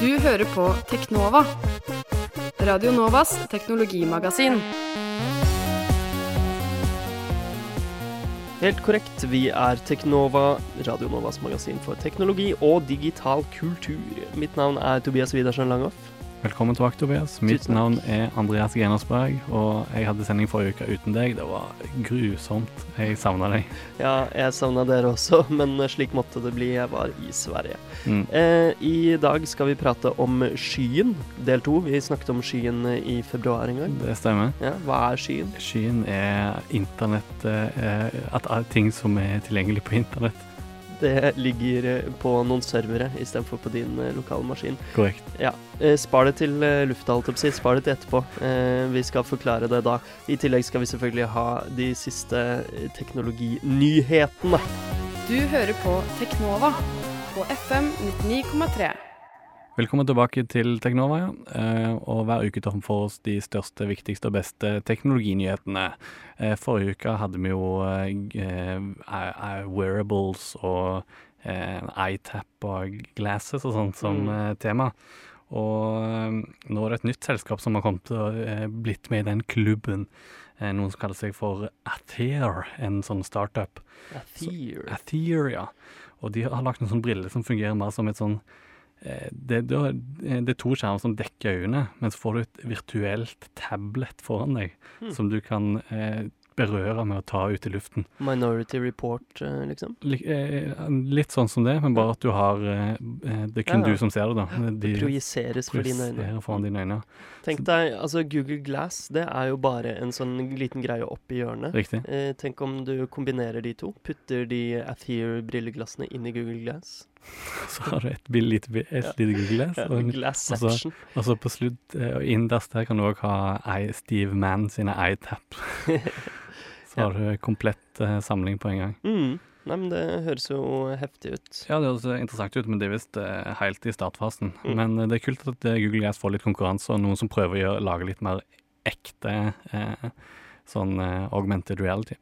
Du hører på Teknova. Radio Novas teknologimagasin. Helt korrekt, vi er Teknova, Radio Novas magasin for teknologi og digital kultur. Mitt navn er Tobias Widersen Langhoff. Velkommen tilbake, Tobias. Mitt navn er Andreas Genersberg, og jeg hadde sending forrige uke uten deg. Det var grusomt. Jeg savna deg. Ja, jeg savna dere også, men slik måtte det bli. Jeg var i Sverige. Mm. Eh, I dag skal vi prate om skyen, del to. Vi snakket om skyen i februar en gang. Det stemmer. Ja, hva er skyen? Skyen er internett eh, At alle ting som er tilgjengelig på internett. Det ligger eh, på noen servere istedenfor på din eh, lokale maskin. Korrekt. Ja, eh, Spar det til lufta, holdt jeg på å si. Spar det til etterpå. Eh, vi skal forklare det da. I tillegg skal vi selvfølgelig ha de siste teknologinyhetene. Du hører på Teknova på FM 99,3. Velkommen tilbake til Teknova. ja. Eh, og hver uke tar vi for oss de største, viktigste og beste teknologinyhetene. Eh, forrige uke hadde vi jo eh, wearables og iTap og glasses og sånt som Mm. tema. Og nå er det et nytt selskap som har kommet og blitt med i den klubben. Noen som kaller seg for Ather, en sånn startup. Athere. Ather, ja. Og de har lagt en sånn brille som fungerer mer som et sånn det, det, er- det er to skjermer som dekker øynene, men så får du et virtuelt tablet foran deg mm. som du kan eh, berøre med å ta ut i luften. Minority Report, eh, liksom. Lik- eh, Litt sånn som det, men bare at du har eh, eh, Det er kun Ja, ja. du som ser det, da. De Det projiseres for dine øyne. foran dine øyne. Tenk deg, altså Google Glass, det er jo bare en sånn liten greie oppi hjørnet. Riktig. Eh, tenk om du kombinerer de to. Putter de Athere-brilleglassene inn i Google Glass. Så har du et, bil- lite, et Ja. lite glass. Og, og section. Og så på slutt, eh, og innerst der kan du òg ha Steve Mann sine iTap. Så har du komplett eh, samling på en gang. Mm. Nei, men det høres jo heftig ut. Ja, det høres interessant ut, men det er visst eh, helt i startfasen. Mm. Men det er kult at Google Glass får litt konkurranse, og noen som prøver å gjøre, lage litt mer ekte eh, sånn eh, augmented reality.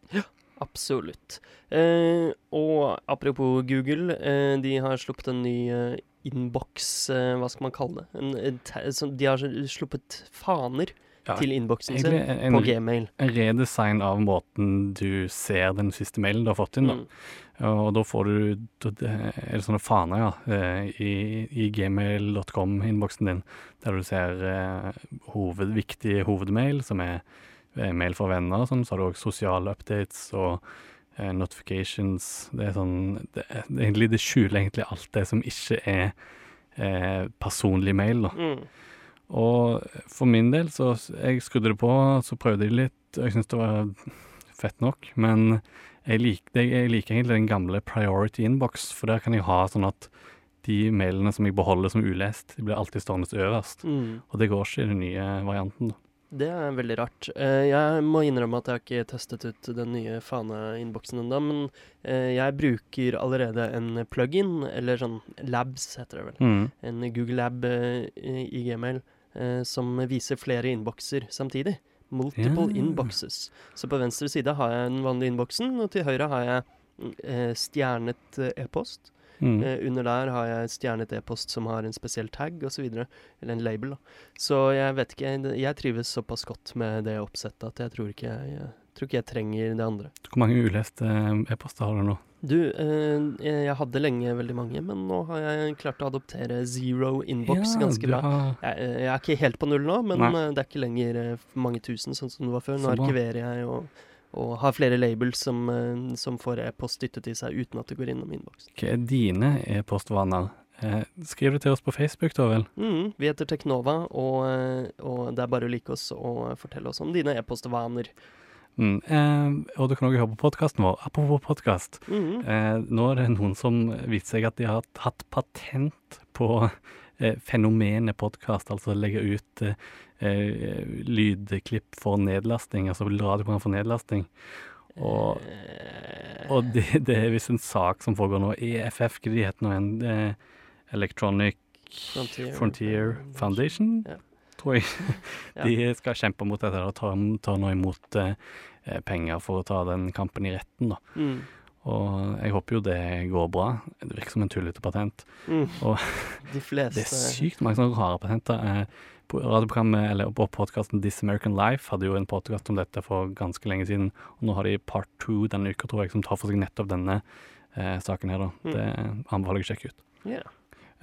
Absolutt. Eh, og apropos Google, eh, de har sluppet en ny eh, innboks, eh, hva skal man kalle det? En, en de har sluppet faner Ja, til innboksen sin en, på Gmail. en redesign av måten du ser den siste mailen du har fått inn. da. Mm. Og da får du Eller er det sånne faner ja, eh, i, i gmail.com-innboksen din, der du ser eh, hoved, viktige hovedmail, som er mail fra venner sånn. Så har du òg sosiale updates og eh, notifications. Det er sånn det, det, egentlig, det skjuler egentlig alt det som ikke er eh, personlig mail, da. Mm. Og for min del, så jeg skrudde det på, så prøvde jeg litt, og jeg syntes det var fett nok. Men jeg, lik, jeg liker egentlig den gamle priority inbox, for der kan jeg ha sånn at de mailene som jeg beholder som ulest, de blir alltid stående øverst. Mm. Og det går ikke i den nye varianten. da. Det er veldig rart. Eh, jeg må innrømme at jeg har ikke testet ut den nye faneinnboksen ennå, men eh, jeg bruker allerede en plug-in, eller sånn Labs heter det vel. Mm. En Google Lab eh, i Gmail som viser flere innbokser samtidig. Multiple yeah. inboxes. Så på venstre side har jeg den vanlige innboksen, og til høyre har jeg eh, stjernet e-post. Mm. Eh, under der har jeg stjernet e-post som har en spesiell tag osv. Eller en label. da. Så jeg vet ikke, jeg trives såpass godt med det oppsettet at jeg tror ikke jeg, jeg, tror ikke jeg trenger det andre. Hvor mange uleste eh, e-poster har du nå? Du, eh, jeg hadde lenge veldig mange, men nå har jeg klart å adoptere zero inbox Ja, ganske bra. Jeg, eh, jeg er ikke helt på null nå, men Nei. eh, det er ikke lenger mange tusen sånn som det var før. Nå arkiverer jeg og, og har flere labels som, eh, som får e-post dyttet i seg uten at det går innom innboksen. Hva er dine e-postvaner? Eh, skriv det til oss på Facebook, da vel. Mm, vi heter Teknova, og, eh, og det er bare å like oss og fortelle oss om dine e-postvaner. Mm. Eh, og du kan også høre på podkasten vår. Apropos podkast. Mm. Eh, nå er det noen som viser seg at de har hatt patent på fenomenet podkast, altså legge ut eh, eh, lydklipp for nedlasting, altså radioprogram for nedlasting. Og, Eh, og det, det er visst en sak som foregår nå. EFF, hva de heter nå igjen? Eh, Electronic Frontier. Frontier Foundation, Ja. tror jeg. De skal kjempe mot dette og ta, tar nå imot eh, eh, penger for å ta den kampen i retten, da. Mm. Og jeg håper jo det går bra. Det virker som en tullete patent. Mm. Og De fleste Det er sykt mange sånne rare patenter. Eh, På radioprogrammet, eller på podkasten This American Life hadde jo en podkast om dette for ganske lenge siden. Og nå har de part two denne uka, tror jeg, som tar for seg nettopp denne eh, saken her, da. Mm. Det anbefaler jeg å sjekke ut. Yeah.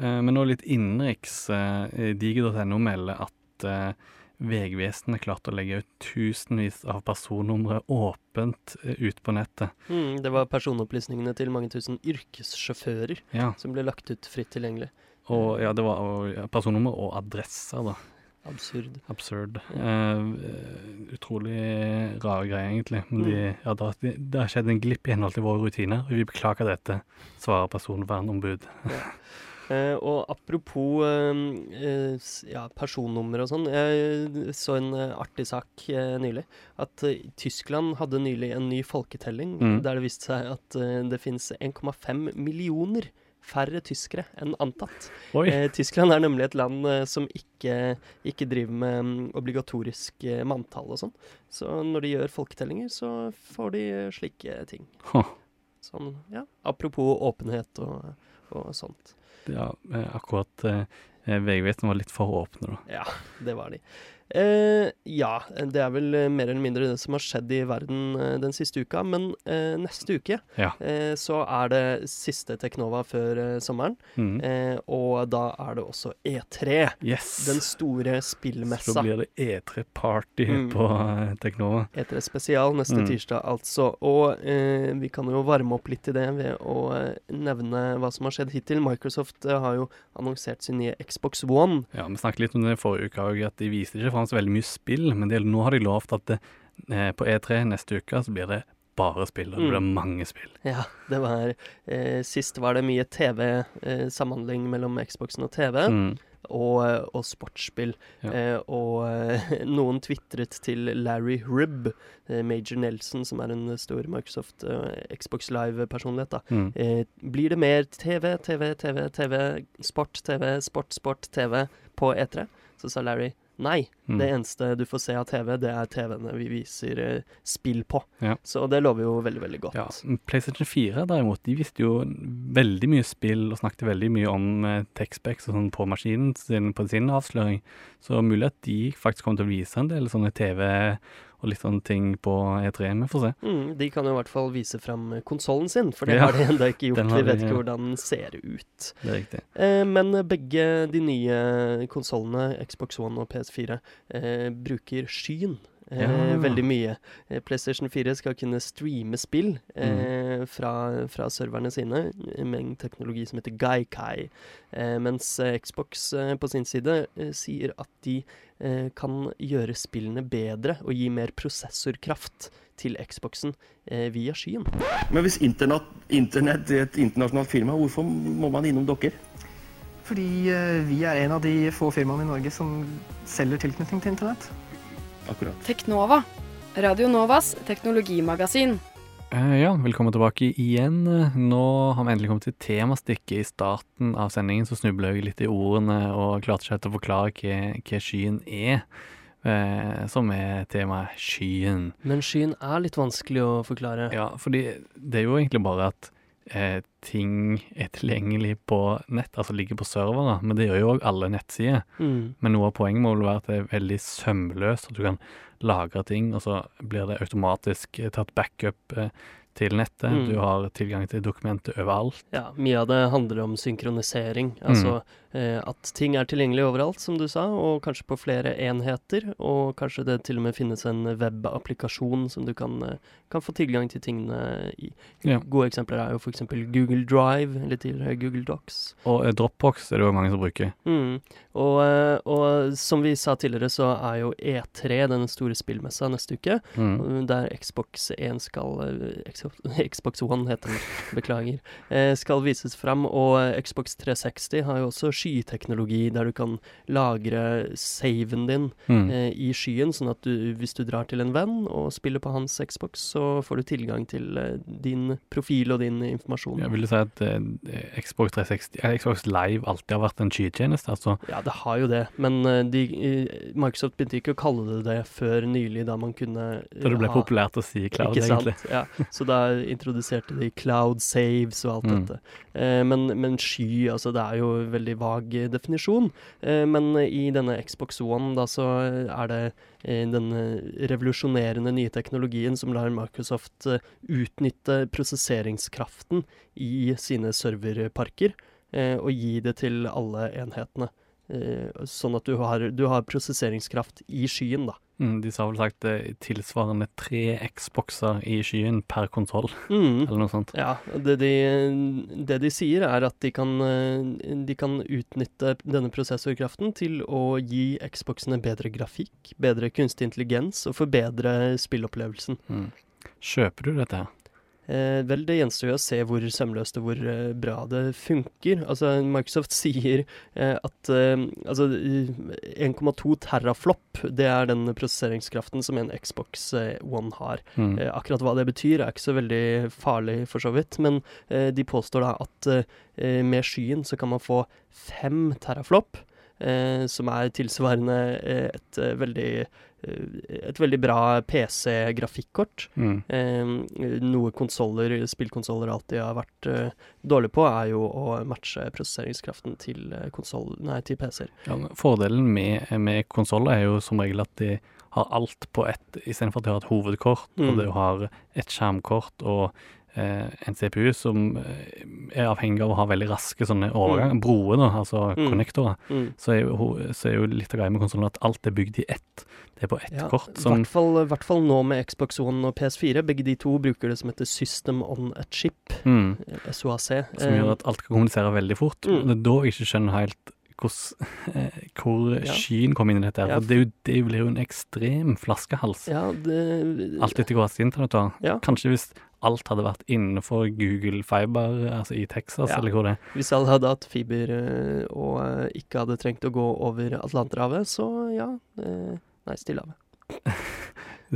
Eh, men nå litt innenriks. Eh, Digi.no melder at eh, Vegvesenet klarte å legge ut tusenvis av personnumre åpent eh, ut på nettet. Mm, det var personopplysningene til mange tusen yrkessjåfører Ja, som ble lagt ut fritt tilgjengelig. og ja, det var personnummer og adresser, da. Absurd. Absurd. Ja. eh, utrolig rare greier, egentlig. Men de, ja, da, det, det har skjedd en glipp i henhold til våre rutiner, og vi beklager dette, svarer personvernombud. Eh, og apropos eh, eh, ja, personnummer og sånn. Jeg så en eh, artig sak eh, nylig. At eh, Tyskland hadde nylig en ny folketelling Mm. der det viste seg at eh, det finnes 1,5 millioner færre tyskere enn antatt. Eh, Tyskland er nemlig et land eh, som ikke, ikke driver med um, obligatorisk eh, manntall og sånn. Så når de gjør folketellinger, så får de eh, slike ting. Huh. Sånn, ja. Apropos åpenhet og, og sånt. Ja, eh, akkurat eh, eh, Vegvesenet var litt for åpne, da. Ja, det var de. Eh, ja, det er vel eh, mer eller mindre det som har skjedd i verden eh, den siste uka. Men eh, neste uke Ja. eh, så er det siste Teknova før eh, sommeren. Mm. Eh, og da er det også E3. Yes! Den store spillmessa. Så blir det E3-party Mm. på Teknova. E3 spesial neste Mm. tirsdag, altså. Og eh, vi kan jo varme opp litt i det ved å nevne hva som har skjedd hittil. Microsoft har jo annonsert sin nye Xbox One. Ja, Vi snakket litt om det forrige uke òg, at de viser ikke så veldig mye spill. Men de, nå har de lovt at det, eh, på E3 neste uke så blir det bare spill, og det Mm. blir mange spill. Ja, det var eh, Sist var det mye TV-samhandling mellom Xboxen og TV. Mm. Og, eh, og sportsspill. Ja. Eh, og eh, noen tvitret til Larry Ribb, eh, Major Nelson, som er en stor Microsoft eh, Xbox Live-personlighet. da. Mm. Eh, blir det mer TV, TV, TV, TV, sport, TV, sport, sport, TV på E3? Så sa Larry nei. Mm. Det eneste du får se av TV, det er TV-ene vi viser eh, spill på. Ja. Så det lover jo veldig, veldig godt. Ja, PlayStation 4 derimot, de visste jo veldig mye spill og snakket veldig mye om eh, TechSpecs og sånn på maskinen sin på sin avsløring. Så mulig at de faktisk kommer til å vise en del sånne TV og litt sånne ting på E3. Vi får se. Mm, de kan jo i hvert fall vise fram konsollen sin, for det Ja, har de ennå ikke gjort. Vi vet ikke ja. hvordan den ser ut. Det er riktig. Eh, men begge de nye konsollene, Xbox One og PS4, eh, bruker skyen. Eh, Ja. Veldig mye. Eh, PlayStation 4 skal kunne streame spill eh, Mm. fra, fra serverne sine med en teknologi som heter Gaikai. Eh, mens eh, Xbox eh, på sin side eh, sier at de eh, kan gjøre spillene bedre og gi mer prosessorkraft til Xboxen eh, via skyen. Men hvis internett, internett er et internasjonalt firma, hvorfor må man innom dere? Fordi eh, vi er en av de få firmaene i Norge som selger tilknytning til internett. Akkurat. Teknova. Radio Novas teknologimagasin. Eh, ja, velkommen tilbake igjen. Nå har vi endelig kommet til temastikket i starten av sendingen, så snubla jeg litt i ordene og klarte ikke helt å forklare hva, hva skyen er. Eh, som er temaet skyen. Men skyen er litt vanskelig å forklare. Ja, fordi det er jo egentlig bare at eh, ting er tilgjengelig på nett, altså ligger på servere, men det gjør jo òg alle nettsider. Mm. Men noe av poenget må vel være at det er veldig sømløst, at du kan lagre ting, og så blir det automatisk eh, tatt backup eh, til nettet. Mm. Du har tilgang til dokumentet overalt. Ja, mye av det handler om synkronisering. Altså eh, at ting er tilgjengelig overalt, som du sa, og kanskje på flere enheter. Og kanskje det til og med finnes en webapplikasjon som du kan, eh, kan få tilgang til tingene i. Ja. Gode eksempler er jo f.eks. Google Drive, eller tidligere Google Docs. Og eh, Dropbox er det jo mange som bruker. Mm. Og, eh, og som vi sa tidligere, så er jo E3 den store spillmessa neste uke. Mm. Der Xbox 1 skal eh, Xbox- One heter den, beklager. eh, Skal vises fram. Og Xbox 360 har jo også skyteknologi der du kan lagre saven din Mm. eh, i skyen, sånn at du, hvis du drar til en venn og spiller på hans Xbox, så får du tilgang til eh, din profil og din informasjon. Jeg vil si at eh, Xbox 360, eh, Xbox Live alltid har vært en skytjeneste. Altså, Ja, det har jo det, men eh, de, Microsoft begynte ikke å kalle det det før nylig, da man kunne eh, da det ble ha- populært å si cloud, egentlig. Ja. Så da introduserte de cloud saves og alt Mm. dette. Eh, men, men sky, altså det er jo veldig veldig vag eh. Eh, men i denne Xbox One da så er det den denne revolusjonerende nye teknologien som lar Microsoft eh, utnytte prosesseringskraften i sine serverparker eh, og gi det til alle enhetene. Eh, sånn at du har, du har prosesseringskraft i skyen, da. Mm, de sa vel sagt eh, tilsvarende tre Xboxer i skyen per konsoll, Mm. eller noe sånt. Ja, det de, det de sier er at de kan, eh, de kan utnytte denne prosessorkraften til å gi Xboxene bedre grafikk, bedre kunstig intelligens og forbedre spillopplevelsen. Mm. Kjøper du dette her? Eh, vel, det gjenstår jo å se hvor sømløst og hvor eh, bra det funker. Altså, Microsoft sier eh, at altså, eh, 1,2 teraflop, det er den prosesseringskraften som en Xbox One har. Mm. Akkurat hva det betyr er ikke så veldig farlig for så vidt, men de påstår da at med skyen så kan man få fem teraflop, som er tilsvarende eh, et, eh, veldig, eh, et veldig bra PC-grafikkort. Mm. Eh, noe konsoller, spillkonsoller alltid har vært eh, dårlige på, er jo å matche prosesseringskraften til, eh, til PC-er. Ja, fordelen med, med konsoller er jo som regel at de har alt på ett, istedenfor at de har et hovedkort, Mm. og du har et skjermkort og eh, en CPU som eh, er avhengig av å ha veldig raske sånne overganger, broer, da, altså Mm. konnektorer. Mm. Så er jo, så er jo litt av greia med konsollen at alt er bygd i ett. Det er på ett Ja, kort. I Som, hvert fall, hvert fall nå med Xbox One og PS4. Begge de to bruker det som heter System on a Chip, mm, eh, SOAC. som gjør at alt kan kommunisere veldig fort. Mm. Det er da jeg ikke skjønner helt hvordan, eh, hvor Ja. skyen kom inn i dette. Ja. Det, det blir jo en ekstrem flaskehals. Ja, det Alt etter hvor raskt internett var. Ja. Kanskje hvis alt hadde vært innenfor Google Fiber, altså i Texas, Ja. eller hvor det er. Hvis alle hadde hatt fiber eh, og eh, ikke hadde trengt å gå over Atlanterhavet, så ja. eh, Nei, Stillehavet.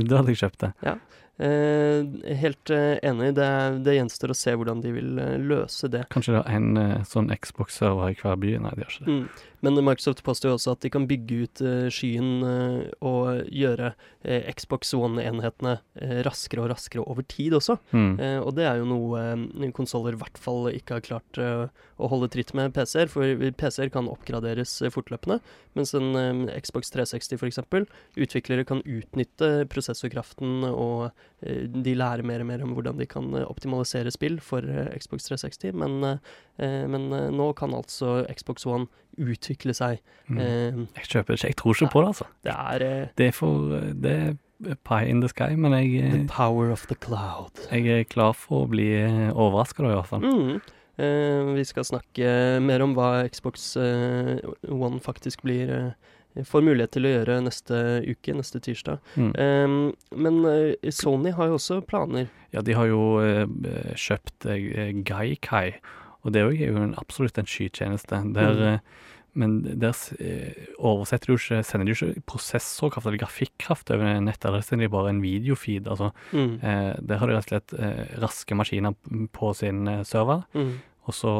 Da hadde jeg kjøpt det. Eh, helt eh, enig. Det, det gjenstår å se hvordan de vil eh, løse det. Kanskje det er en eh, sånn Xbox-server i hver by? Nei, de har ikke det. Mm. Men Microsoft påstår jo også at de kan bygge ut eh, skyen eh, og gjøre eh, Xbox One-enhetene eh, raskere og raskere over tid også. Mm. Eh, og det er jo noe eh, konsoller i hvert fall ikke har klart eh, å holde tritt med PC-er. For PC-er kan oppgraderes eh, fortløpende, mens en eh, Xbox 360 f.eks. utviklere kan utnytte prosessorkraften, og eh, de lærer mer og mer om hvordan de kan eh, optimalisere spill for eh, Xbox 360. Men, eh, men eh, nå kan altså Xbox One utvikle seg. Mm. Eh, Jeg kjøper ikke. Jeg tror ikke på det, altså. det er eh, Det er for Det er pie in the sky, men jeg, the eh, power of the cloud. jeg er klar for å bli overraska, da, i hvert fall. Mm. Eh, vi skal snakke mer om hva Xbox eh, One faktisk blir eh, får mulighet til å gjøre neste uke, neste tirsdag. Mm. Eh, men eh, Sony har jo også planer. Ja, de har jo eh, kjøpt eh, Gaikai, og det er jo en, absolutt en skytjeneste. Der, Mm. eh, men der eh, oversetter jo ikke, sender de jo ikke prosessorkraft eller grafikkraft over nettet, det de bare en videofeed. Altså, Mm. eh, der har de rett og slett eh, raske maskiner på sin eh, server, Mm. Og så,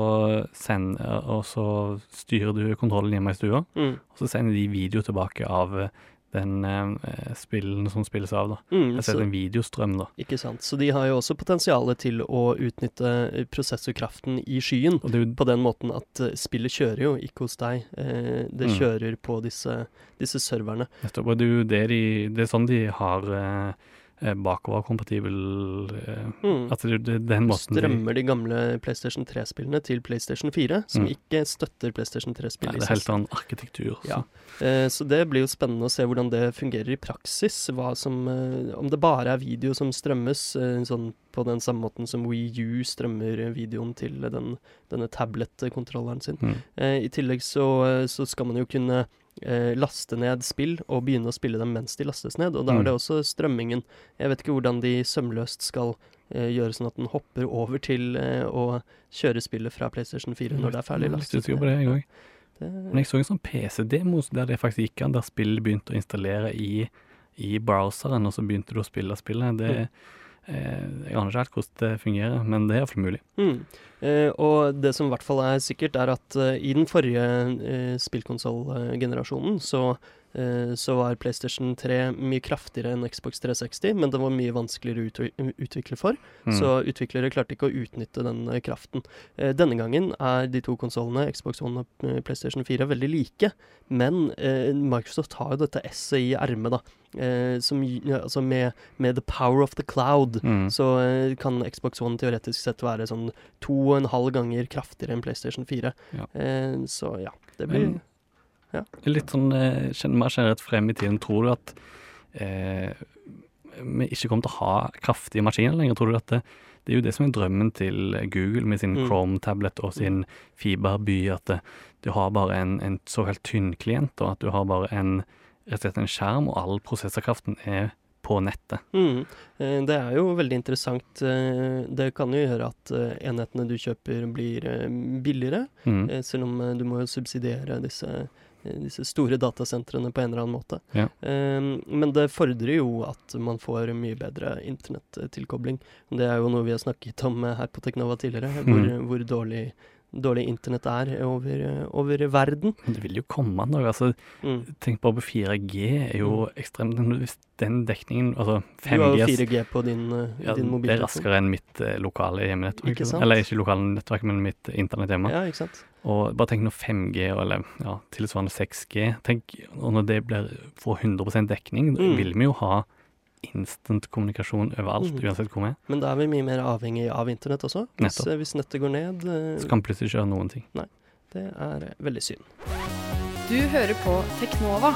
send, og så styrer du kontrollen hjemme i stua, Mm. og så sender de video tilbake av den eh, spillen som spilles av, da. Mm. Jeg ser en videostrøm, da. ikke sant. Så de har jo også potensialet til å utnytte eh, prosessorkraften i skyen. Det På den måten at eh, spillet kjører jo ikke hos deg. Eh, det Mm. kjører på disse, disse serverne. Nettopp. Og det er jo det de Det er sånn de har eh, bakoverkompatibel eh, Mm. At det det den måten strømmer de gamle PlayStation 3-spillene til PlayStation 4, som Mm. ikke støtter PlayStation 3-spill. ja, Det er helt annen arkitektur. så- Ja. Eh, Så det blir jo spennende å se hvordan det fungerer i praksis. Hva som, eh, om det bare er video som strømmes, eh, sånn på den samme måten som Wii U strømmer videoen til den, denne tablet-kontrolleren sin. Mm. Eh, I tillegg så, så skal man jo kunne eh, laste ned spill og begynne å spille dem mens de lastes ned, og da Mm. er det også strømmingen. Jeg vet ikke hvordan de sømløst skal eh, gjøre sånn at den hopper over til eh, å kjøre spillet fra PlayStation 4 når det er ferdig er lastet ned. på det, en gang. Men jeg så en sånn PC-demo der det faktisk gikk an, der spillet begynte å installere i, i browseren, og så begynte du å spille spillet. Det, eh, jeg aner ikke helt hvordan det fungerer, men det er iallfall mulig. Mm. Eh, og det som i hvert fall er sikkert, er at eh, i den forrige eh, spillkonsollgenerasjonen så, eh, så var PlayStation 3 mye kraftigere enn Xbox 360, men den var mye vanskeligere å utvi- utvikle for. Mm. Så utviklere klarte ikke å utnytte den eh, kraften. Eh, denne gangen er de to konsollene, Xbox One og eh, PlayStation 4, veldig like. Men eh, Microsoft har jo dette S-et i ermet, da. Eh, som, altså med, med the power of the cloud. Mm. Så eh, kan Xbox One teoretisk sett være sånn to og en halv ganger kraftigere enn PlayStation 4. Ja. Eh, så ja, det blir Men- Litt sånn eh, mer generelt frem i tiden, tror du at eh, vi ikke kommer til å ha kraftige maskiner lenger? Tror du at det, det er jo det som er drømmen til Google med sin Mm. Chrome-tablet og sin fiberby, at det, du har bare en, en såkalt tynnklient, og at du har bare en, rett og slett en skjerm, og all prosessorkraften er på nettet. Mm. Eh, Det er jo veldig interessant. Eh, Det kan jo gjøre at eh, enhetene du kjøper blir eh, billigere, Mm. eh, selv om eh, du må jo subsidiere disse, eh, disse store datasentrene på en eller annen måte. Ja. Um, Men det fordrer jo at man får mye bedre internettilkobling. Det er jo noe vi har snakket om eh, her på Teknova tidligere, hvor, Mm. hvor dårlig, dårlig internett er over, eh, over verden. Det vil jo komme en dag. altså Mm. Tenk bare på 4G er jo ekstremt Hvis den dekningen, altså Du har jo 4G på din, eh, ja, din Det er raskere enn mitt eh, lokale hjemmenettverk. Ikke sant? Eller ikke lokale nettverk, men mitt internett hjemme. Ja, ikke sant? Og bare tenk når 5G, eller ja, tilsvarende 6G Tenk når det blir, får 100 dekning, Mm. vil vi jo ha instant kommunikasjon overalt, Mm. uansett hvor vi er. Men da er vi mye mer avhengig av internett også. Hvis, Nettopp. eh, hvis nettet går ned. eh, Så kan plutselig ikke gjøre noen ting. Det er eh, veldig synd. Du hører på Teknova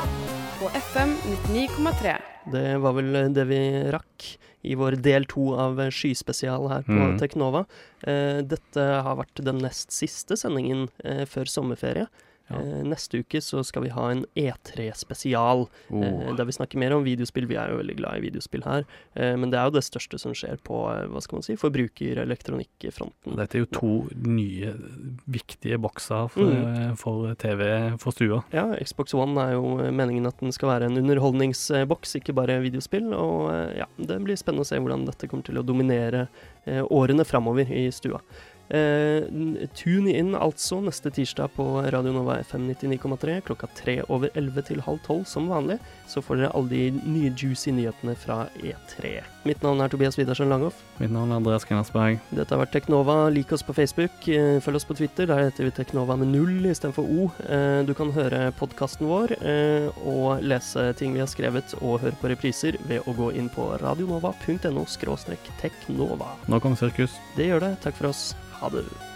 på FM 99,3. Det var vel det vi rakk i vår del to av Skyspesial her på Mm. Teknova. Eh, dette har vært den nest siste sendingen før sommerferie. Ja. Eh, neste uke så skal vi ha en E3-spesial, Oh. eh, der vi snakker mer om videospill. Vi er jo veldig glad i videospill her, eh, men det er jo det største som skjer på hva skal man si, forbrukerelektronikkfronten. Dette er jo to nye, viktige bokser for, Mm. for TV for stua. Ja, Xbox One er jo meningen at den skal være en underholdningsboks, ikke bare videospill. Og ja, det blir spennende å se hvordan dette kommer til å dominere årene framover i stua. Eh, tune inn altså neste tirsdag på Radio Nova FM 99,3 klokka tre over elleve til halv tolv som vanlig. Så får dere alle de nye juicy nyhetene fra E3. Mitt navn er Tobias Widersen Langhoff. Mitt navn er Andreas Kennersberg. Dette har vært Teknova. Lik oss på Facebook. eh, Følg oss på Twitter. Der heter vi Teknova med null istedenfor O. Eh, Du kan høre podkasten vår eh, og lese ting vi har skrevet, og høre på repriser ved å gå inn på radionova.no teknova. Nå kommer sirkus. Det gjør det. Takk for oss. Ha det.